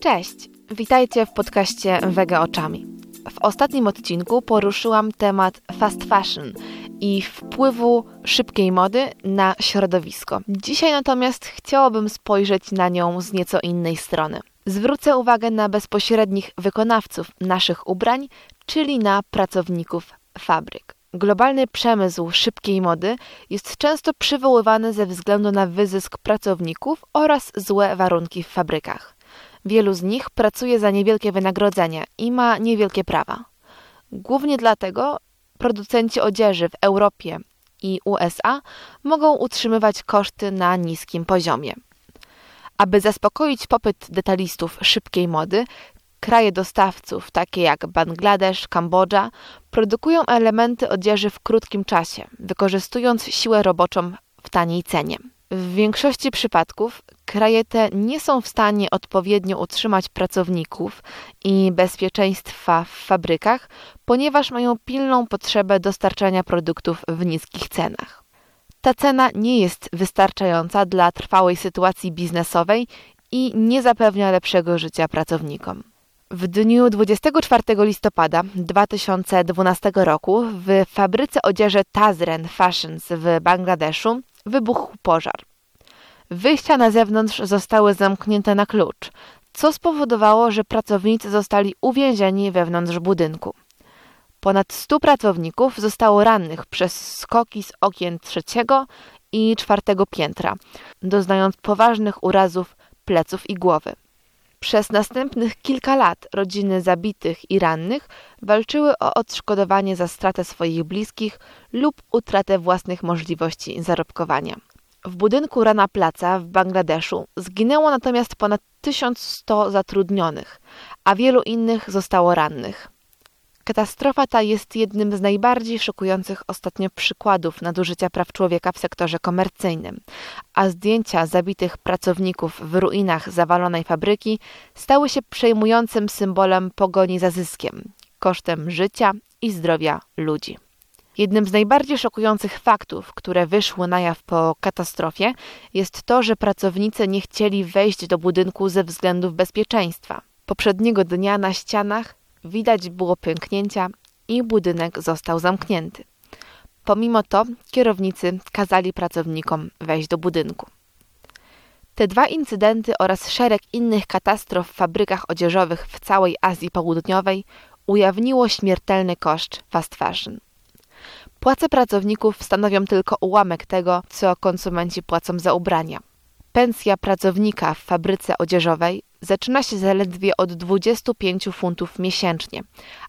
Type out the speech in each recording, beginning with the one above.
Cześć, witajcie w podcaście Wege Oczami. W ostatnim odcinku poruszyłam temat fast fashion i wpływu szybkiej mody na środowisko. Dzisiaj natomiast chciałabym spojrzeć na nią z nieco innej strony. Zwrócę uwagę na bezpośrednich wykonawców naszych ubrań, czyli na pracowników fabryk. Globalny przemysł szybkiej mody jest często przywoływany ze względu na wyzysk pracowników oraz złe warunki w fabrykach. Wielu z nich pracuje za niewielkie wynagrodzenie i ma niewielkie prawa. Głównie dlatego producenci odzieży w Europie i USA mogą utrzymywać koszty na niskim poziomie. Aby zaspokoić popyt detalistów szybkiej mody, kraje dostawców, takie jak Bangladesz, Kambodża, produkują elementy odzieży w krótkim czasie, wykorzystując siłę roboczą w taniej cenie. W większości przypadków kraje te nie są w stanie odpowiednio utrzymać pracowników i bezpieczeństwa w fabrykach, ponieważ mają pilną potrzebę dostarczania produktów w niskich cenach. Ta cena nie jest wystarczająca dla trwałej sytuacji biznesowej i nie zapewnia lepszego życia pracownikom. W dniu 24 listopada 2012 roku w fabryce odzieży Tazren Fashions w Bangladeszu wybuchł pożar. Wyjścia na zewnątrz zostały zamknięte na klucz, co spowodowało, że pracownicy zostali uwięzieni wewnątrz budynku. Ponad 100 pracowników zostało rannych przez skoki z okien trzeciego i czwartego piętra, doznając poważnych urazów pleców i głowy. Przez następnych kilka lat rodziny zabitych i rannych walczyły o odszkodowanie za stratę swoich bliskich lub utratę własnych możliwości zarobkowania. W budynku Rana Placa w Bangladeszu zginęło natomiast ponad 1100 zatrudnionych, a wielu innych zostało rannych. Katastrofa ta jest jednym z najbardziej szokujących ostatnio przykładów nadużycia praw człowieka w sektorze komercyjnym, a zdjęcia zabitych pracowników w ruinach zawalonej fabryki stały się przejmującym symbolem pogoni za zyskiem, kosztem życia i zdrowia ludzi. Jednym z najbardziej szokujących faktów, które wyszły na jaw po katastrofie, jest to, że pracownicy nie chcieli wejść do budynku ze względów bezpieczeństwa. Poprzedniego dnia na ścianach widać było pęknięcia i budynek został zamknięty. Pomimo to kierownicy kazali pracownikom wejść do budynku. Te dwa incydenty oraz szereg innych katastrof w fabrykach odzieżowych w całej Azji Południowej ujawniło śmiertelny koszt fast fashion. Płace pracowników stanowią tylko ułamek tego, co konsumenci płacą za ubrania. Pensja pracownika w fabryce odzieżowej zaczyna się zaledwie od 25 funtów miesięcznie,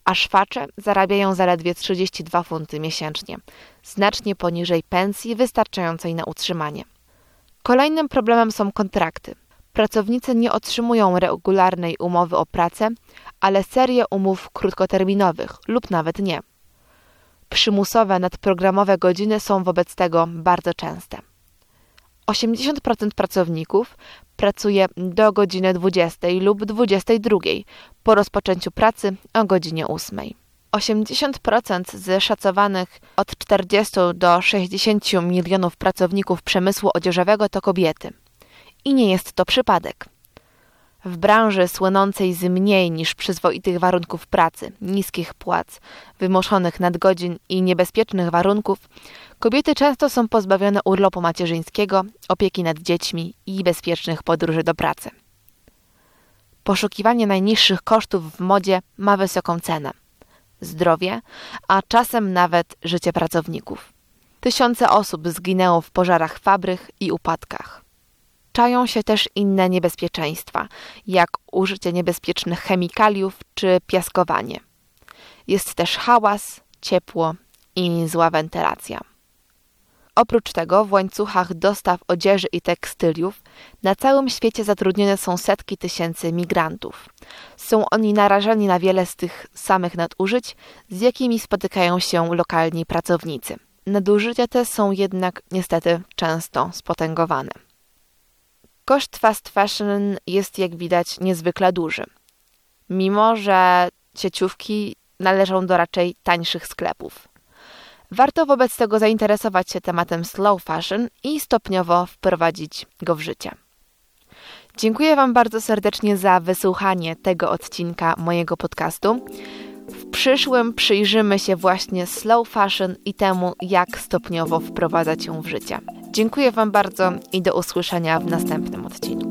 a szwacze zarabiają zaledwie 32 funty miesięcznie, znacznie poniżej pensji wystarczającej na utrzymanie. Kolejnym problemem są kontrakty. Pracownicy nie otrzymują regularnej umowy o pracę, ale serię umów krótkoterminowych lub nawet nie. Przymusowe nadprogramowe godziny są wobec tego bardzo częste. 80% pracowników pracuje do godziny 20 lub 22 po rozpoczęciu pracy o godzinie 8. 80% z szacowanych od 40 do 60 milionów pracowników przemysłu odzieżowego to kobiety. I nie jest to przypadek. W branży słynącej z mniej niż przyzwoitych warunków pracy, niskich płac, wymuszonych nadgodzin i niebezpiecznych warunków, kobiety często są pozbawione urlopu macierzyńskiego, opieki nad dziećmi i bezpiecznych podróży do pracy. Poszukiwanie najniższych kosztów w modzie ma wysoką cenę zdrowie, a czasem nawet życie pracowników. Tysiące osób zginęło w pożarach fabryk i upadkach czają się też inne niebezpieczeństwa, jak użycie niebezpiecznych chemikaliów czy piaskowanie. Jest też hałas, ciepło i zła wentylacja. Oprócz tego w łańcuchach dostaw odzieży i tekstyliów na całym świecie zatrudnione są setki tysięcy migrantów. Są oni narażeni na wiele z tych samych nadużyć, z jakimi spotykają się lokalni pracownicy. Nadużycia te są jednak niestety często spotęgowane. Koszt fast fashion jest, jak widać, niezwykle duży. Mimo, że sieciówki należą do raczej tańszych sklepów. Warto wobec tego zainteresować się tematem slow fashion i stopniowo wprowadzić go w życie. Dziękuję Wam bardzo serdecznie za wysłuchanie tego odcinka mojego podcastu. W przyszłym przyjrzymy się właśnie slow fashion i temu, jak stopniowo wprowadzać ją w życie. Dziękuję Wam bardzo i do usłyszenia w następnym odcinku.